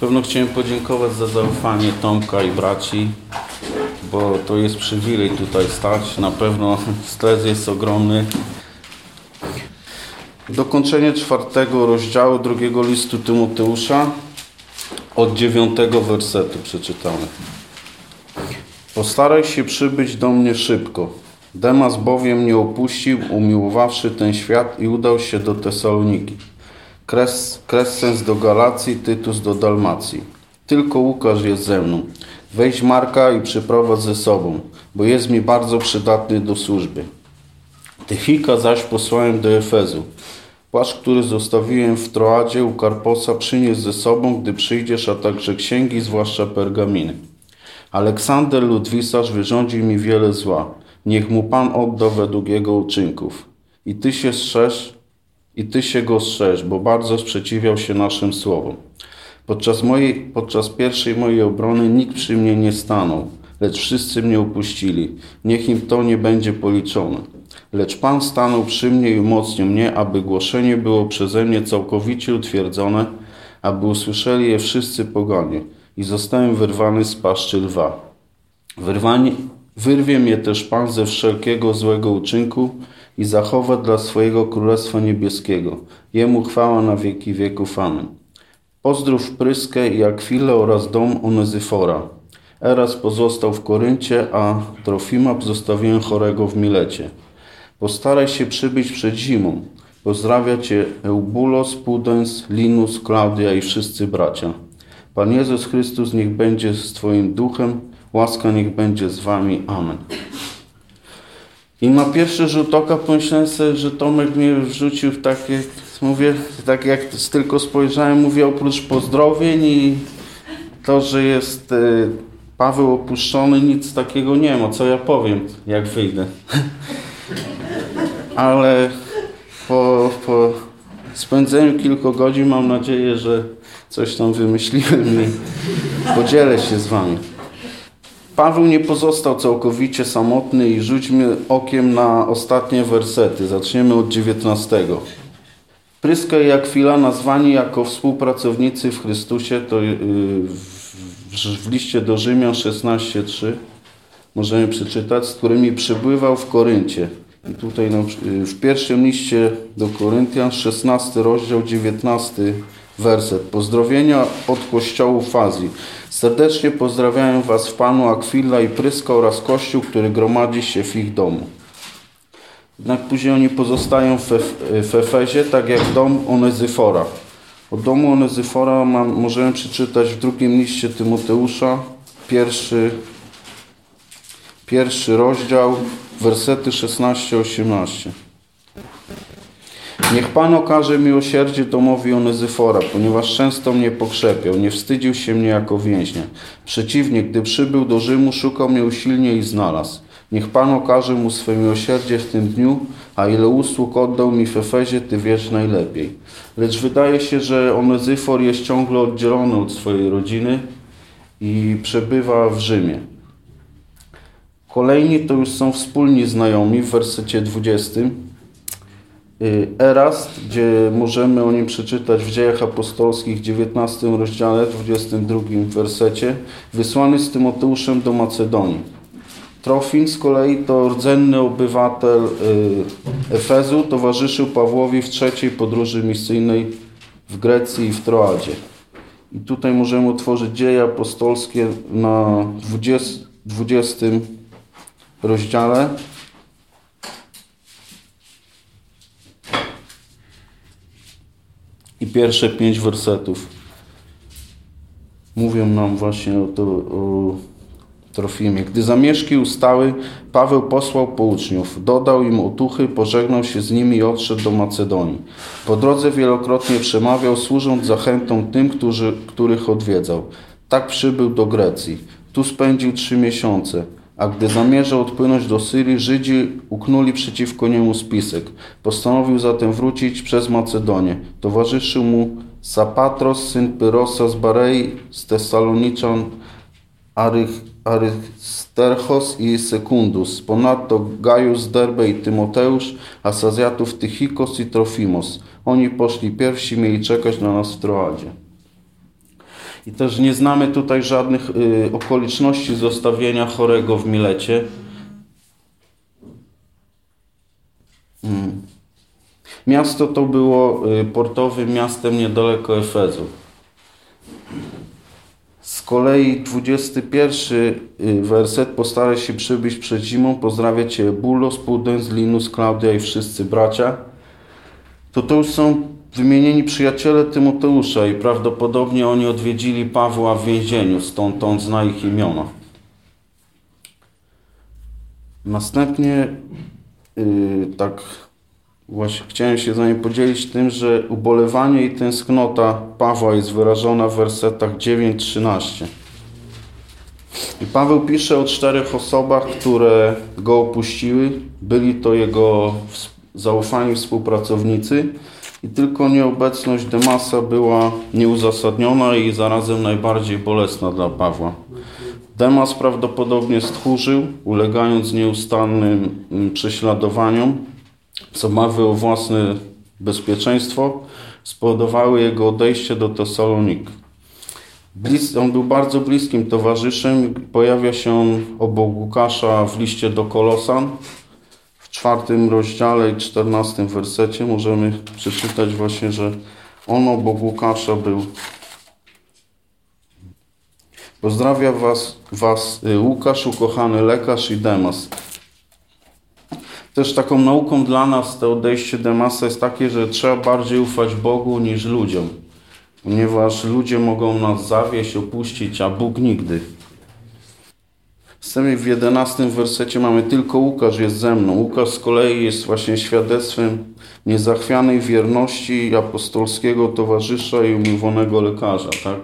pewno chciałem podziękować za zaufanie Tomka i braci, bo to jest przywilej tutaj stać. Na pewno stres jest ogromny. Dokończenie czwartego rozdziału drugiego listu Tymoteusza od dziewiątego wersetu przeczytamy. Postaraj się przybyć do mnie szybko. Demas bowiem nie opuścił, umiłowawszy ten świat i udał się do Tesaloniki. Kres, Krescens do Galacji, Tytus do Dalmacji. Tylko Łukasz jest ze mną. Weź Marka i przyprowadź ze sobą, bo jest mi bardzo przydatny do służby. Tychika zaś posłałem do Efezu. Płaszcz, który zostawiłem w Troadzie u Karposa, przynieś ze sobą, gdy przyjdziesz, a także księgi, zwłaszcza pergaminy. Aleksander Ludwisarz wyrządził mi wiele zła. Niech mu Pan odda według jego uczynków. I ty się strzeż, i ty się go strzeż, bo bardzo sprzeciwiał się naszym słowom. Podczas, mojej, podczas pierwszej mojej obrony nikt przy mnie nie stanął, lecz wszyscy mnie upuścili. Niech im to nie będzie policzone. Lecz Pan stanął przy mnie i umocnił mnie, aby głoszenie było przeze mnie całkowicie utwierdzone, aby usłyszeli je wszyscy poganie. I zostałem wyrwany z paszczy lwa. Wyrwanie, wyrwie mnie też Pan ze wszelkiego złego uczynku i zachowa dla swojego Królestwa Niebieskiego. Jemu chwała na wieki wieków. Amen. Pozdrów Pryskę i Akwilę oraz dom Onezyfora. Eras pozostał w Koryncie, a Trofima zostawiłem chorego w Milecie. Postaraj się przybyć przed zimą. Pozdrawia Cię Eubulos, Pudens, Linus, Klaudia i wszyscy bracia. Pan Jezus Chrystus niech będzie z Twoim duchem, łaska niech będzie z Wami. Amen. I na pierwszy rzut oka pomyślałem sobie, że Tomek mnie wrzucił w takie, mówię, tak jak tylko spojrzałem, mówię oprócz pozdrowień i to, że jest y, Paweł opuszczony, nic takiego nie ma, co ja powiem, jak wyjdę. Ale po, po spędzeniu kilku godzin mam nadzieję, że coś tam wymyśliłem i podzielę się z Wami. Paweł nie pozostał całkowicie samotny i rzućmy okiem na ostatnie wersety. Zaczniemy od 19. Pryska i Akwila nazwani jako współpracownicy w Chrystusie, to w liście do Rzymian 16:3 możemy przeczytać, z którymi przybywał w Koryncie. I tutaj no, w pierwszym liście do Koryntian, 16 rozdział, 19 werset. Pozdrowienia od kościołu Fazji. Serdecznie pozdrawiają Was w Panu Akwila i Pryska oraz Kościół, który gromadzi się w ich domu. Jednak później oni pozostają w, w Efezie, tak jak dom Onezyfora. O domu Onezyfora mam, możemy przeczytać w drugim liście Tymoteusza, pierwszy, pierwszy rozdział, wersety 16-18. Niech Pan okaże miłosierdzie domowi Onezyfora, ponieważ często mnie pokrzepiał, nie wstydził się mnie jako więźnia. Przeciwnie, gdy przybył do Rzymu, szukał mnie usilnie i znalazł. Niech Pan okaże mu swe miłosierdzie w tym dniu, a ile usług oddał mi w Efezie, Ty wiesz najlepiej. Lecz wydaje się, że Onezyfor jest ciągle oddzielony od swojej rodziny i przebywa w Rzymie. Kolejni to już są wspólni znajomi w wersecie 20. Erast, gdzie możemy o nim przeczytać w Dziejach Apostolskich, 19 rozdziale, 22 wersecie, wysłany z Tymoteuszem do Macedonii. Trofin z kolei to rdzenny obywatel Efezu, towarzyszył Pawłowi w trzeciej podróży misyjnej w Grecji i w Troadzie. I tutaj możemy otworzyć Dzieje Apostolskie na 20, 20 rozdziale. I pierwsze pięć wersetów mówią nam właśnie o, to, o Trofimie. Gdy zamieszki ustały, Paweł posłał po uczniów, dodał im otuchy, pożegnał się z nimi i odszedł do Macedonii. Po drodze wielokrotnie przemawiał, służąc zachętą tym, którzy, których odwiedzał. Tak przybył do Grecji. Tu spędził trzy miesiące. A gdy zamierzał odpłynąć do Syrii, Żydzi uknuli przeciwko niemu spisek. Postanowił zatem wrócić przez Macedonię. Towarzyszył mu Sapatros, syn Pyrosa z Barei, z Tesaloniczan, Arysterchos i Sekundus. Ponadto Gaius, Derbe i Tymoteusz, a z Azjatów Tychikos i Trofimos. Oni poszli pierwsi, mieli czekać na nas w Troadzie. I też nie znamy tutaj żadnych y, okoliczności zostawienia chorego w Milecie. Mm. Miasto to było y, portowym miastem niedaleko Efezu. Z kolei 21 y, werset postaraj się przybyć przed zimą, pozdrawia Cię Bulos, Pudens, Linus, Klaudia i wszyscy bracia. To to już są wymienieni przyjaciele Tymoteusza i prawdopodobnie oni odwiedzili Pawła w więzieniu, stąd on zna ich imiona. Następnie yy, tak właśnie chciałem się z nami podzielić tym, że ubolewanie i tęsknota Pawła jest wyrażona w wersetach 9-13. I Paweł pisze o czterech osobach, które go opuściły. Byli to jego zaufani współpracownicy i tylko nieobecność Demasa była nieuzasadniona i zarazem najbardziej bolesna dla Pawła. Demas prawdopodobnie stchórzył, ulegając nieustannym mm, prześladowaniom, z obawy o własne bezpieczeństwo, spowodowały jego odejście do Tesalonik. On był bardzo bliskim towarzyszem. Pojawia się on obok Łukasza w liście do Kolosan, w czwartym rozdziale i czternastym wersecie możemy przeczytać właśnie, że on obok Łukasza był. Pozdrawia was, was y, Łukasz, ukochany lekarz i Demas. Też taką nauką dla nas to odejście Demasa jest takie, że trzeba bardziej ufać Bogu niż ludziom. Ponieważ ludzie mogą nas zawieść, opuścić, a Bóg nigdy. W 11 wersecie mamy tylko Łukasz jest ze mną. Łukasz z kolei jest właśnie świadectwem niezachwianej wierności apostolskiego towarzysza i umiłowanego lekarza. Tak?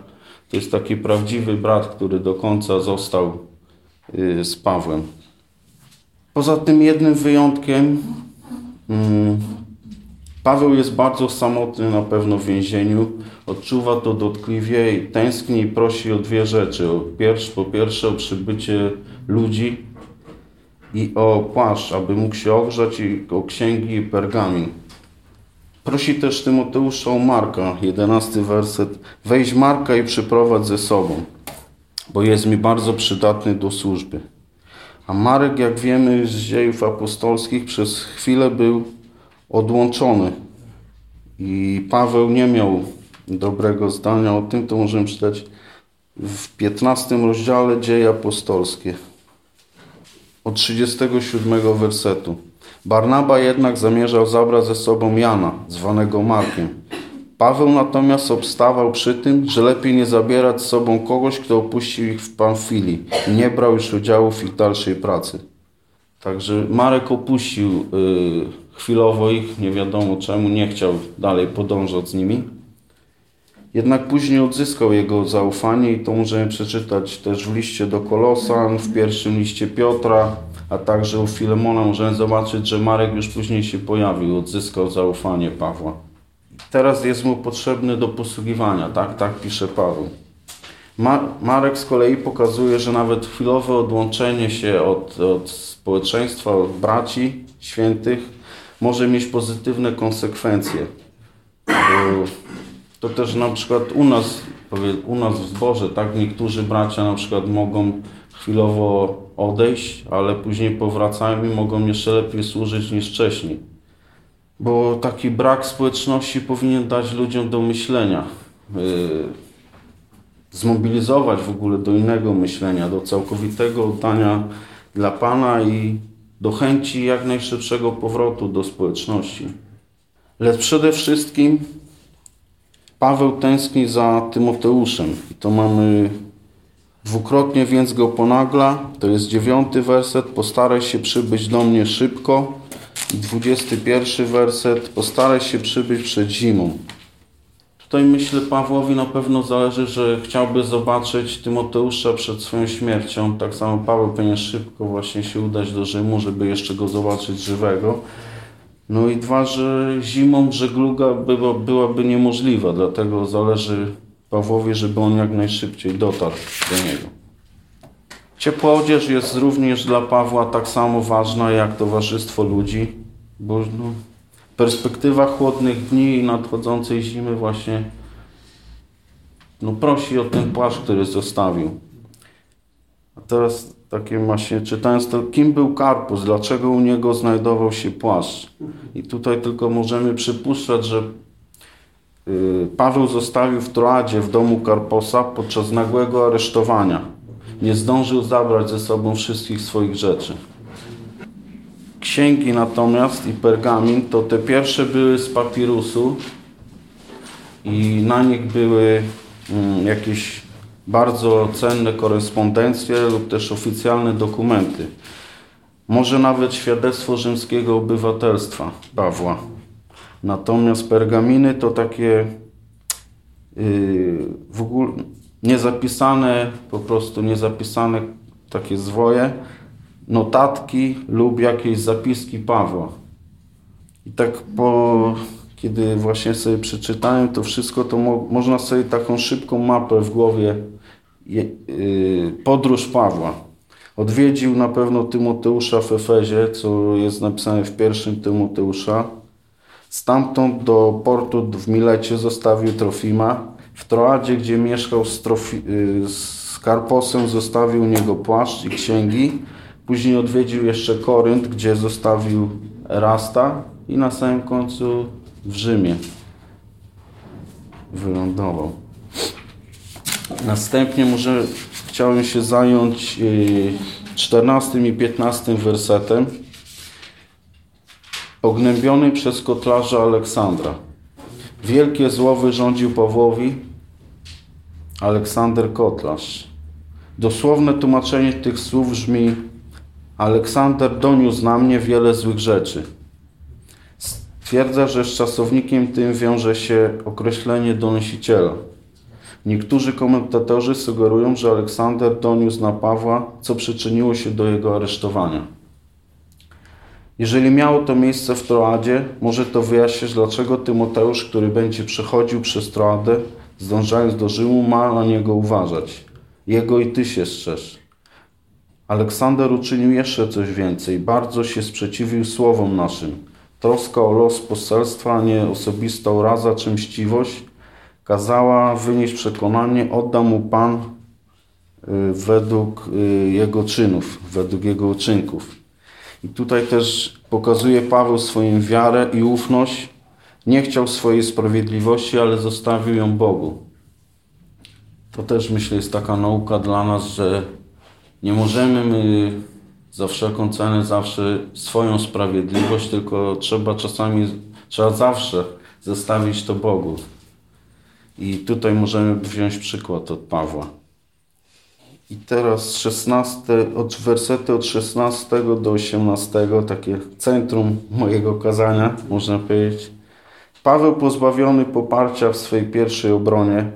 To jest taki prawdziwy brat, który do końca został y, z Pawłem. Poza tym jednym wyjątkiem mm, Paweł jest bardzo samotny na pewno w więzieniu. Odczuwa to dotkliwie i tęskni i prosi o dwie rzeczy. Po pierwsze o przybycie ludzi i o płaszcz, aby mógł się ogrzać i o księgi i pergamin. Prosi też Tymoteusza o Marka, jedenasty werset. Weź Marka i przyprowadź ze sobą, bo jest mi bardzo przydatny do służby. A Marek, jak wiemy z dziejów apostolskich, przez chwilę był odłączony. I Paweł nie miał dobrego zdania o tym, to możemy czytać w 15 rozdziale Dzieje Apostolskie od 37 wersetu. Barnaba jednak zamierzał zabrać ze sobą Jana, zwanego Markiem. Paweł natomiast obstawał przy tym, że lepiej nie zabierać z sobą kogoś, kto opuścił ich w Pamfilii i nie brał już udziału w ich dalszej pracy. Także Marek opuścił y, chwilowo ich, nie wiadomo czemu, nie chciał dalej podążać z nimi. Jednak później odzyskał jego zaufanie i to możemy przeczytać też w liście do Kolosan, w pierwszym liście Piotra, a także u Filemona możemy zobaczyć, że Marek już później się pojawił, odzyskał zaufanie Pawła. Teraz jest mu potrzebny do posługiwania, tak, tak pisze Paweł. Marek z kolei pokazuje, że nawet chwilowe odłączenie się od, od społeczeństwa, od braci świętych może mieć pozytywne konsekwencje. To też na przykład u nas, u nas w zborze, tak, niektórzy bracia na przykład mogą chwilowo odejść, ale później powracają i mogą jeszcze lepiej służyć niż wcześniej. Bo taki brak społeczności powinien dać ludziom do myślenia. Yy, zmobilizować w ogóle do innego myślenia, do całkowitego oddania dla Pana i do chęci jak najszybszego powrotu do społeczności. Lecz przede wszystkim Paweł tęskni za Tymoteuszem. I to mamy dwukrotnie, więc go ponagla. To jest dziewiąty werset. Postaraj się przybyć do mnie szybko. I dwudziesty pierwszy werset. Postaraj się przybyć przed zimą. Tutaj myślę Pawłowi na pewno zależy, że chciałby zobaczyć Tymoteusza przed swoją śmiercią. Tak samo Paweł powinien szybko właśnie się udać do Rzymu, żeby jeszcze go zobaczyć żywego. No i dwa, że zimą żegluga była, byłaby niemożliwa, dlatego zależy Pawłowi, żeby on jak najszybciej dotarł do niego. Ciepła odzież jest również dla Pawła tak samo ważna jak towarzystwo ludzi, bo no, perspektywa chłodnych dni i nadchodzącej zimy właśnie no prosi o ten płaszcz, który zostawił. A teraz takie właśnie czytając to, kim był Karpus, dlaczego u niego znajdował się płaszcz. I tutaj tylko możemy przypuszczać, że y, Paweł zostawił w Troadzie w domu Karposa podczas nagłego aresztowania. Nie zdążył zabrać ze sobą wszystkich swoich rzeczy. Księgi natomiast i pergamin to te pierwsze były z papirusu i na nich były mm, jakieś bardzo cenne korespondencje lub też oficjalne dokumenty. Może nawet świadectwo rzymskiego obywatelstwa Pawła. Natomiast pergaminy to takie yy, w ogóle niezapisane, po prostu niezapisane takie zwoje, notatki lub jakieś zapiski Pawła. I tak po, kiedy właśnie sobie przeczytałem to wszystko, to mo, można sobie taką szybką mapę w głowie je, yy, podróż Pawła. Odwiedził na pewno Tymoteusza w Efezie, co jest napisane w pierwszym Tymoteusza. Stamtąd do portu w Milecie zostawił Trofima. W Troadzie, gdzie mieszkał z, Trofi, yy, z Karposem, zostawił u niego płaszcz i księgi. Później odwiedził jeszcze Korynt, gdzie zostawił Erasta i na samym końcu w Rzymie wylądował. Następnie może chciałem się zająć 14 i 15 wersetem. Pognębiony przez kotlarza Aleksandra. Wielkie zło wyrządził Pawłowi Aleksander Kotlarz. Dosłowne tłumaczenie tych słów brzmi Aleksander doniósł na mnie wiele złych rzeczy. Stwierdza, że z czasownikiem tym wiąże się określenie donosiciela. Niektórzy komentatorzy sugerują, że Aleksander doniósł na Pawła, co przyczyniło się do jego aresztowania. Jeżeli miało to miejsce w Troadzie, może to wyjaśnić, dlaczego Tymoteusz, który będzie przechodził przez Troadę, zdążając do Rzymu, ma na niego uważać. Jego i ty się strzeż. Aleksander uczynił jeszcze coś więcej. Bardzo się sprzeciwił słowom naszym. Troska o los poselstwa, nie osobista uraza czy mściwość, kazała wynieść przekonanie, odda mu Pan y, według y, jego czynów, według jego uczynków. I tutaj też pokazuje Paweł swoją wiarę i ufność. Nie chciał swojej sprawiedliwości, ale zostawił ją Bogu. To też myślę jest taka nauka dla nas, że nie możemy my za wszelką cenę zawsze swoją sprawiedliwość, tylko trzeba czasami, trzeba zawsze zostawić to Bogu. I tutaj możemy wziąć przykład od Pawła. I teraz 16, od wersety od 16 do 18, takie centrum mojego kazania, można powiedzieć. Paweł pozbawiony poparcia w swojej pierwszej obronie.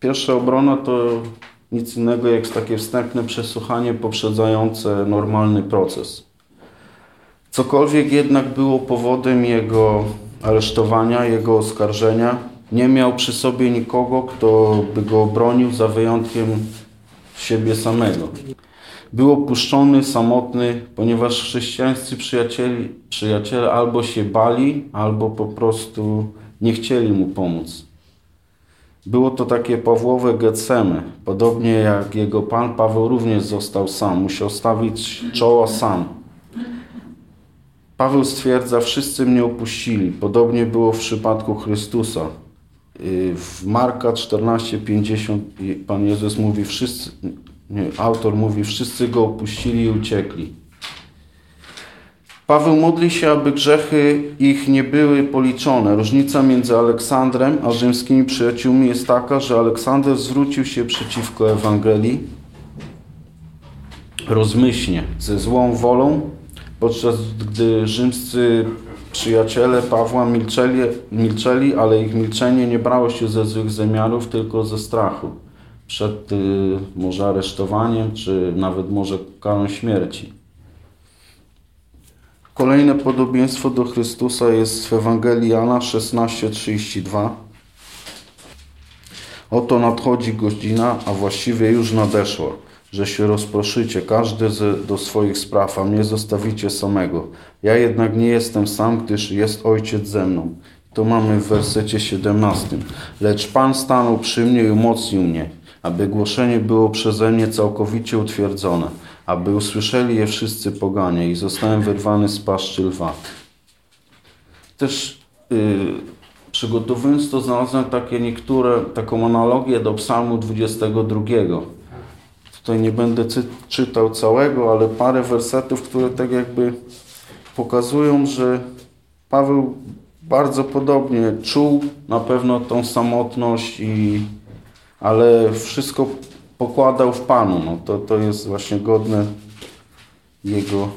Pierwsza obrona to nic innego jak takie wstępne przesłuchanie poprzedzające normalny proces. Cokolwiek jednak było powodem jego aresztowania, jego oskarżenia, nie miał przy sobie nikogo, kto by go obronił za wyjątkiem siebie samego. Był opuszczony, samotny, ponieważ chrześcijańscy przyjaciele, albo się bali, albo po prostu nie chcieli mu pomóc. Było to takie Pawłowe Getsemy. Podobnie jak jego Pan, Paweł również został sam. Musiał stawić czoła sam. Paweł stwierdza, wszyscy mnie opuścili. Podobnie było w przypadku Chrystusa. Y, w Marka 14:50 Pan Jezus mówi, wszyscy, nie, autor mówi, wszyscy go opuścili i uciekli. Paweł modli się, aby grzechy ich nie były policzone. Różnica między Aleksandrem a rzymskimi przyjaciółmi jest taka, że Aleksander zwrócił się przeciwko Ewangelii rozmyślnie, ze złą wolą, podczas gdy rzymscy przyjaciele Pawła milczeli, milczeli, ale ich milczenie nie brało się ze złych zamiarów, tylko ze strachu przed y, może aresztowaniem, czy nawet może karą śmierci. Kolejne podobieństwo do Chrystusa jest w Ewangelii Jana 16:32. Oto nadchodzi godzina, a właściwie już nadeszła, że się rozproszycie, każdy z, do swoich spraw, a mnie zostawicie samego. Ja jednak nie jestem sam, gdyż jest Ojciec ze mną. To mamy w wersecie 17. Lecz Pan stanął przy mnie i umocnił mnie, aby głoszenie było przeze mnie całkowicie utwierdzone, aby usłyszeli je wszyscy poganie i zostałem wyrwany z paszczy lwa. Też yy, przygotowując to znalazłem takie niektóre, taką analogię do psalmu 22. Tutaj nie będę czytał całego, ale parę wersetów, które tak jakby pokazują, że Paweł bardzo podobnie czuł na pewno tą samotność, i, ale wszystko pokładał w Panu. No to, to jest właśnie godne jego.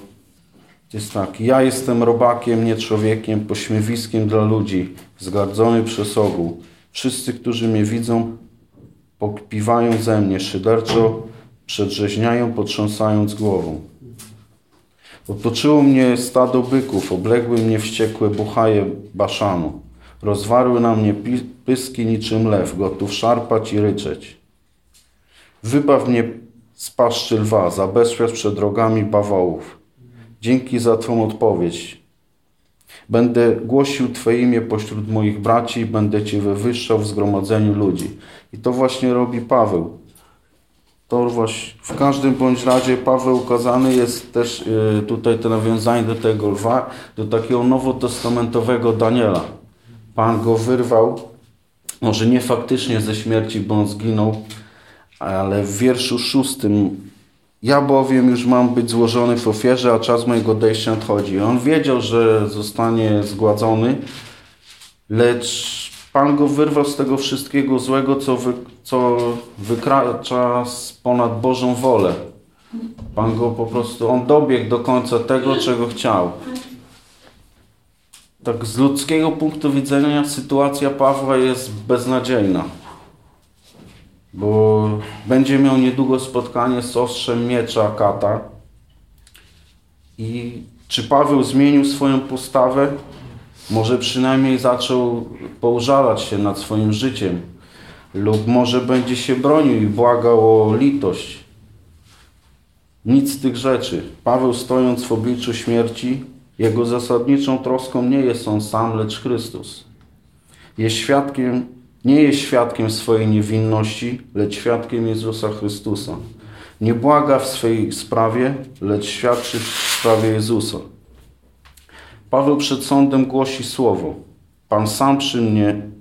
Jest tak, ja jestem robakiem, nie człowiekiem, pośmiewiskiem dla ludzi, zgardzony przez ogół. Wszyscy, którzy mnie widzą, pokpiwają ze mnie, szyderczo przedrzeźniają, potrząsając głową. Otoczyło mnie stado byków, obległy mnie wściekłe buchaje baszanu. Rozwarły na mnie pyski niczym lew, gotów szarpać i ryczeć. Wybaw mnie z paszczy lwa, zabezpiecz przed drogami bawołów. Dzięki za Twą odpowiedź. Będę głosił Twoje imię pośród moich braci i będę Cię wywyższał w zgromadzeniu ludzi. I to właśnie robi Paweł. To właśnie w każdym bądź razie Paweł ukazany jest też y, tutaj to nawiązanie do tego lwa, do takiego nowotestamentowego Daniela. Pan go wyrwał, może nie faktycznie ze śmierci, bo on zginął, ale w wierszu szóstym ja bowiem już mam być złożony w ofierze, a czas mojego odejścia nadchodzi. On wiedział, że zostanie zgładzony, lecz Pan go wyrwał z tego wszystkiego złego, co, wy, co wykracza ponad Bożą wolę. Pan go po prostu, on dobiegł do końca tego, czego chciał. Tak z ludzkiego punktu widzenia sytuacja Pawła jest beznadziejna. Bo będzie miał niedługo spotkanie z ostrzem miecza kata. I czy Paweł zmienił swoją postawę? Może przynajmniej zaczął poużalać się nad swoim życiem, lub może będzie się bronił i błagał o litość. Nic z tych rzeczy. Paweł stojąc w obliczu śmierci, jego zasadniczą troską nie jest on sam, lecz Chrystus. Jest świadkiem, nie jest świadkiem swojej niewinności, lecz świadkiem Jezusa Chrystusa. Nie błaga w swej sprawie, lecz świadczy w sprawie Jezusa. Paweł przed sądem głosi słowo. Pan sam przy mnie,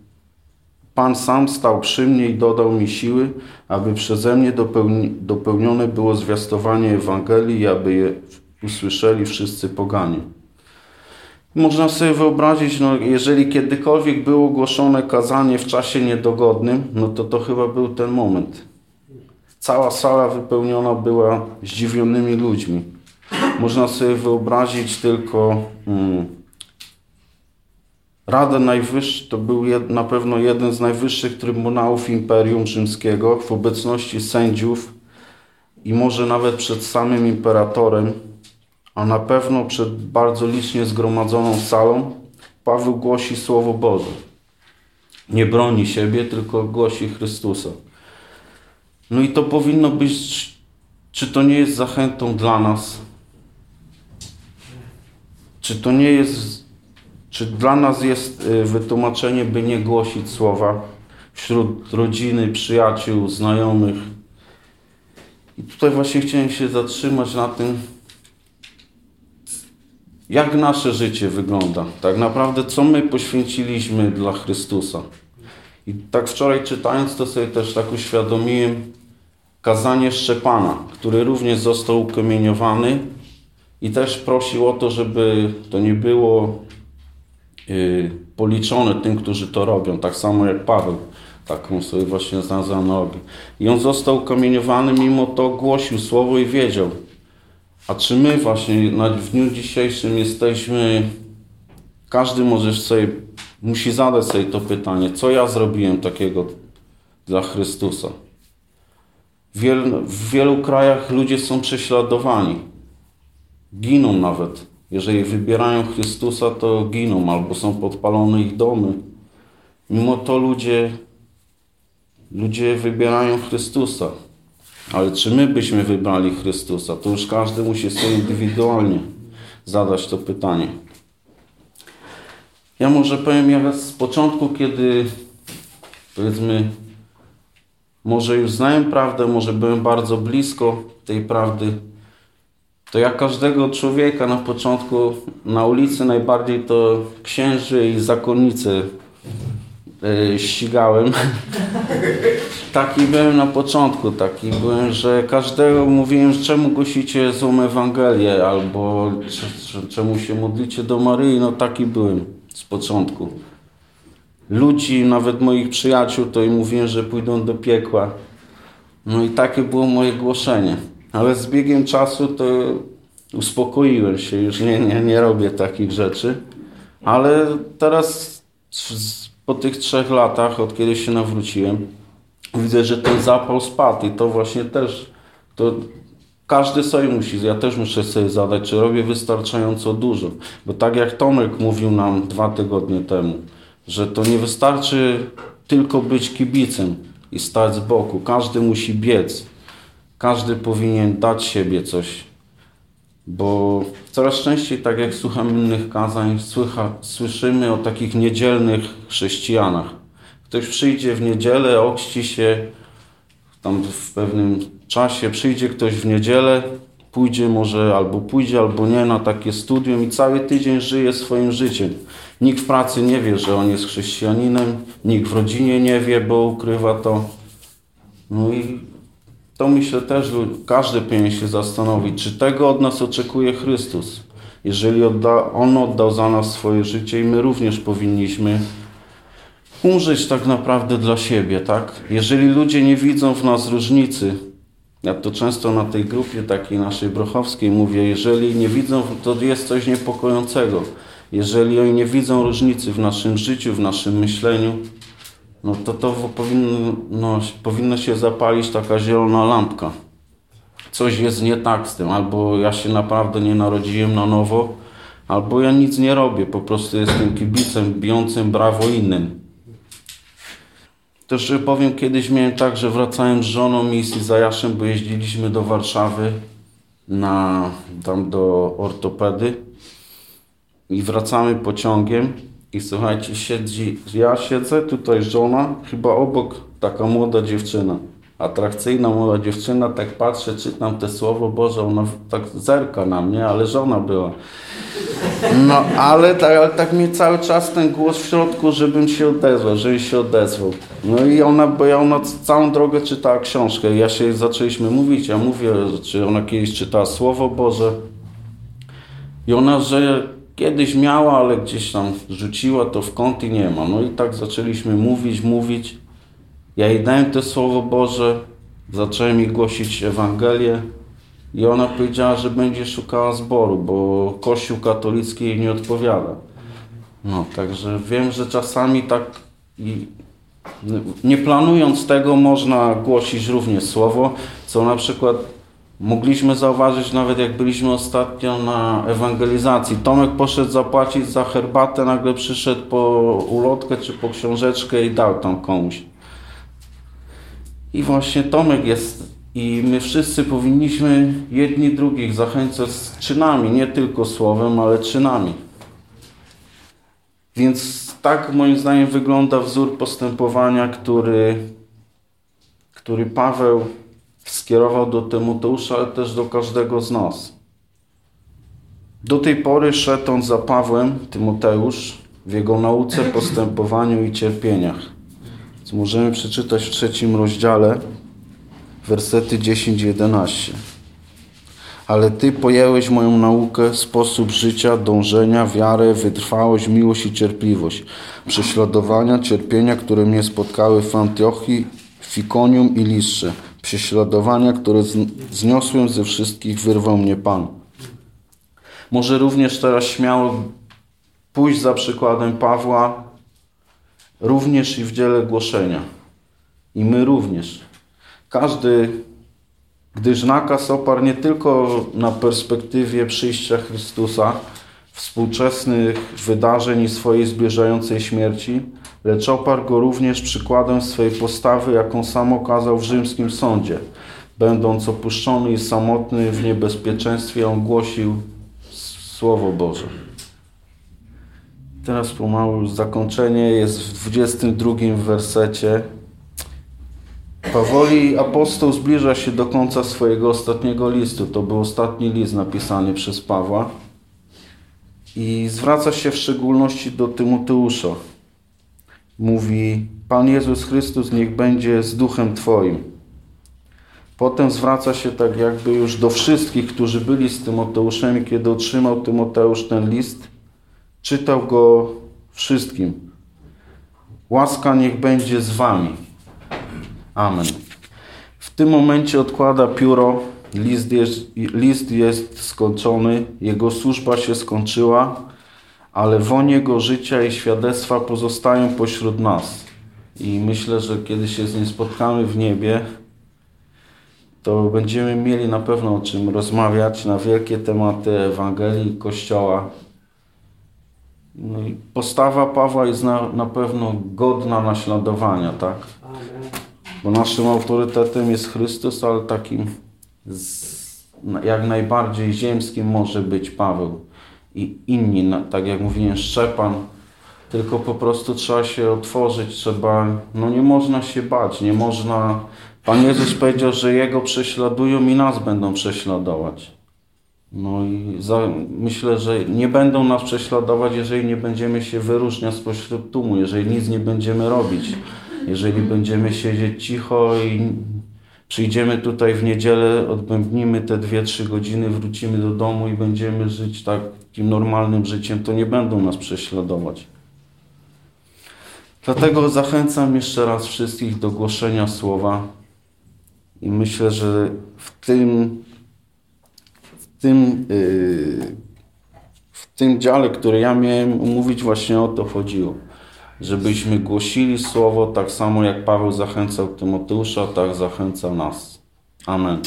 Pan sam stał przy mnie i dodał mi siły, aby przeze mnie dopełni, dopełnione było zwiastowanie Ewangelii aby je usłyszeli wszyscy poganie. Można sobie wyobrazić, no, jeżeli kiedykolwiek było głoszone kazanie w czasie niedogodnym, no to to chyba był ten moment. Cała sala wypełniona była zdziwionymi ludźmi. Można sobie wyobrazić tylko hmm, Radę Najwyższą, to był jed, na pewno jeden z najwyższych trybunałów Imperium Rzymskiego w obecności sędziów i może nawet przed samym imperatorem, a na pewno przed bardzo licznie zgromadzoną salą, Paweł głosi Słowo Boże. Nie broni siebie, tylko głosi Chrystusa. No i to powinno być, czy to nie jest zachętą dla nas, czy to nie jest, czy dla nas jest y, wytłumaczenie, by nie głosić słowa wśród rodziny, przyjaciół, znajomych? I tutaj właśnie chciałem się zatrzymać na tym, jak nasze życie wygląda. Tak naprawdę, co my poświęciliśmy dla Chrystusa. I tak wczoraj czytając to sobie też tak uświadomiłem kazanie Szczepana, który również został ukamieniowany i też prosił o to, żeby to nie było yy, policzone tym, którzy to robią, tak samo jak Paweł. Taką sobie właśnie znalazł analogię. I on został ukamieniowany, mimo to głosił słowo i wiedział. A czy my właśnie na, w dniu dzisiejszym jesteśmy, każdy może sobie, musi zadać sobie to pytanie, co ja zrobiłem takiego dla Chrystusa. W, wiel, w wielu krajach ludzie są prześladowani Giną nawet. Jeżeli wybierają Chrystusa, to giną albo są podpalone ich domy. Mimo to ludzie, ludzie wybierają Chrystusa. Ale czy my byśmy wybrali Chrystusa? To już każdy musi sobie indywidualnie zadać to pytanie. Ja może powiem, ja z początku, kiedy powiedzmy, może już znałem prawdę, może byłem bardzo blisko tej prawdy, to jak każdego człowieka na początku na ulicy najbardziej to księży i zakonnice yy, ścigałem. taki byłem na początku, taki byłem, że każdego mówiłem, czemu głosicie złą Ewangelię, albo czemu się modlicie do Maryi, no taki byłem z początku. Ludzi, nawet moich przyjaciół, to im mówiłem, że pójdą do piekła. No i takie było moje głoszenie. Ale z biegiem czasu to uspokoiłem się, już nie, nie, nie robię takich rzeczy. Ale teraz po tych trzech latach, od kiedy się nawróciłem, widzę, że ten zapał spadł i to właśnie też, to każdy sobie musi, ja też muszę sobie zadać, czy robię wystarczająco dużo. Bo tak jak Tomek mówił nam dwa tygodnie temu, że to nie wystarczy tylko być kibicem i stać z boku. Każdy musi biec. Każdy powinien dać siebie coś. Bo coraz częściej, tak jak słucham innych kazań, słycha, słyszymy o takich niedzielnych chrześcijanach. Ktoś przyjdzie w niedzielę, okści się tam w pewnym czasie, przyjdzie ktoś w niedzielę, pójdzie może albo pójdzie, albo nie na takie studium i cały tydzień żyje swoim życiem. Nikt w pracy nie wie, że on jest chrześcijaninem, nikt w rodzinie nie wie, bo ukrywa to. No i to myślę też, każdy powinien się zastanowić, czy tego od nas oczekuje Chrystus. Jeżeli odda, On oddał za nas swoje życie i my również powinniśmy umrzeć tak naprawdę dla siebie, tak? Jeżeli ludzie nie widzą w nas różnicy, ja to często na tej grupie takiej naszej brochowskiej mówię, jeżeli nie widzą, to jest coś niepokojącego. Jeżeli oni nie widzą różnicy w naszym życiu, w naszym myśleniu, no to to powinno, no, powinno się zapalić taka zielona lampka. Coś jest nie tak z tym, albo ja się naprawdę nie narodziłem na nowo, albo ja nic nie robię, po prostu jestem kibicem bijącym brawo innym. Też powiem, kiedyś miałem tak, że wracałem z żoną i z Izajaszem, bo jeździliśmy do Warszawy na, tam do ortopedy i wracamy pociągiem i słuchajcie, siedzi, ja siedzę, tutaj żona, chyba obok taka młoda dziewczyna, atrakcyjna młoda dziewczyna, tak patrzę, czytam te słowo Boże, ona tak zerka na mnie, ale żona była. No, ale tak, ale tak mnie cały czas ten głos w środku, żebym się odezwał, żebym się odezwał. No i ona, bo ja ona całą drogę czytała książkę, ja się zaczęliśmy mówić, ja mówię, czy ona kiedyś czytała Słowo Boże i ona, że Kiedyś miała, ale gdzieś tam rzuciła to w kąt i nie ma. No i tak zaczęliśmy mówić, mówić. Ja jej dałem to Słowo Boże, zacząłem jej głosić Ewangelię i ona powiedziała, że będzie szukała zboru, bo Kościół katolicki jej nie odpowiada. No, także wiem, że czasami tak i nie planując tego można głosić również Słowo, co na przykład Mogliśmy zauważyć nawet jak byliśmy ostatnio na ewangelizacji. Tomek poszedł zapłacić za herbatę, nagle przyszedł po ulotkę czy po książeczkę i dał tam komuś. I właśnie Tomek jest i my wszyscy powinniśmy jedni drugich zachęcać czynami, nie tylko słowem, ale czynami. Więc tak moim zdaniem wygląda wzór postępowania, który, który Paweł skierował do Tymoteusza, ale też do każdego z nas. Do tej pory szedł on za Pawłem, Tymoteusz, w jego nauce, postępowaniu i cierpieniach. Możemy przeczytać w trzecim rozdziale, wersety 10-11. Ale Ty pojąłeś moją naukę, sposób życia, dążenia, wiarę, wytrwałość, miłość i cierpliwość, prześladowania, cierpienia, które mnie spotkały w Antiochii, Fikonium i Listrze – Prześladowania, które zniosłem ze wszystkich, wyrwał mnie Pan. Może również teraz śmiało pójść za przykładem Pawła, również i w dziele głoszenia. I my również. Każdy, gdyż nakaz oparł nie tylko na perspektywie przyjścia Chrystusa, współczesnych wydarzeń i swojej zbliżającej śmierci, lecz oparł go również przykładem swej postawy, jaką sam okazał w rzymskim sądzie. Będąc opuszczony i samotny w niebezpieczeństwie, on głosił Słowo Boże. Teraz pomału już zakończenie jest w 22 wersecie. Powoli apostoł zbliża się do końca swojego ostatniego listu. To był ostatni list napisany przez Pawła. I zwraca się w szczególności do Tymoteusza. Mówi: Pan Jezus Chrystus niech będzie z duchem Twoim. Potem zwraca się tak jakby już do wszystkich, którzy byli z Tymoteuszem kiedy otrzymał Tymoteusz ten list, czytał go wszystkim. Łaska niech będzie z wami. Amen. W tym momencie odkłada pióro, list jest, list jest skończony, jego służba się skończyła, ale woń jego życia i świadectwa pozostają pośród nas. I myślę, że kiedy się z nim spotkamy w niebie, to będziemy mieli na pewno o czym rozmawiać na wielkie tematy Ewangelii Kościoła. No postawa Pawła jest na, na pewno godna naśladowania, tak? Bo naszym autorytetem jest Chrystus, ale takim z, jak najbardziej ziemskim może być Paweł i inni, tak jak mówiłem, Szczepan, tylko po prostu trzeba się otworzyć, trzeba, no nie można się bać, nie można Pan Jezus powiedział, że Jego prześladują i nas będą prześladować. No i za, myślę, że nie będą nas prześladować, jeżeli nie będziemy się wyróżniać spośród tłumu, jeżeli nic nie będziemy robić, jeżeli będziemy siedzieć cicho i przyjdziemy tutaj w niedzielę, odbębnimy te dwie, trzy godziny, wrócimy do domu i będziemy żyć takim normalnym życiem, to nie będą nas prześladować. Dlatego zachęcam jeszcze raz wszystkich do głoszenia słowa, i myślę, że w tym, tym, yy, w tym dziale, który ja miałem mówić, właśnie o to chodziło. Żebyśmy głosili słowo tak samo jak Paweł zachęcał Tymoteusza, tak zachęcał nas. Amen.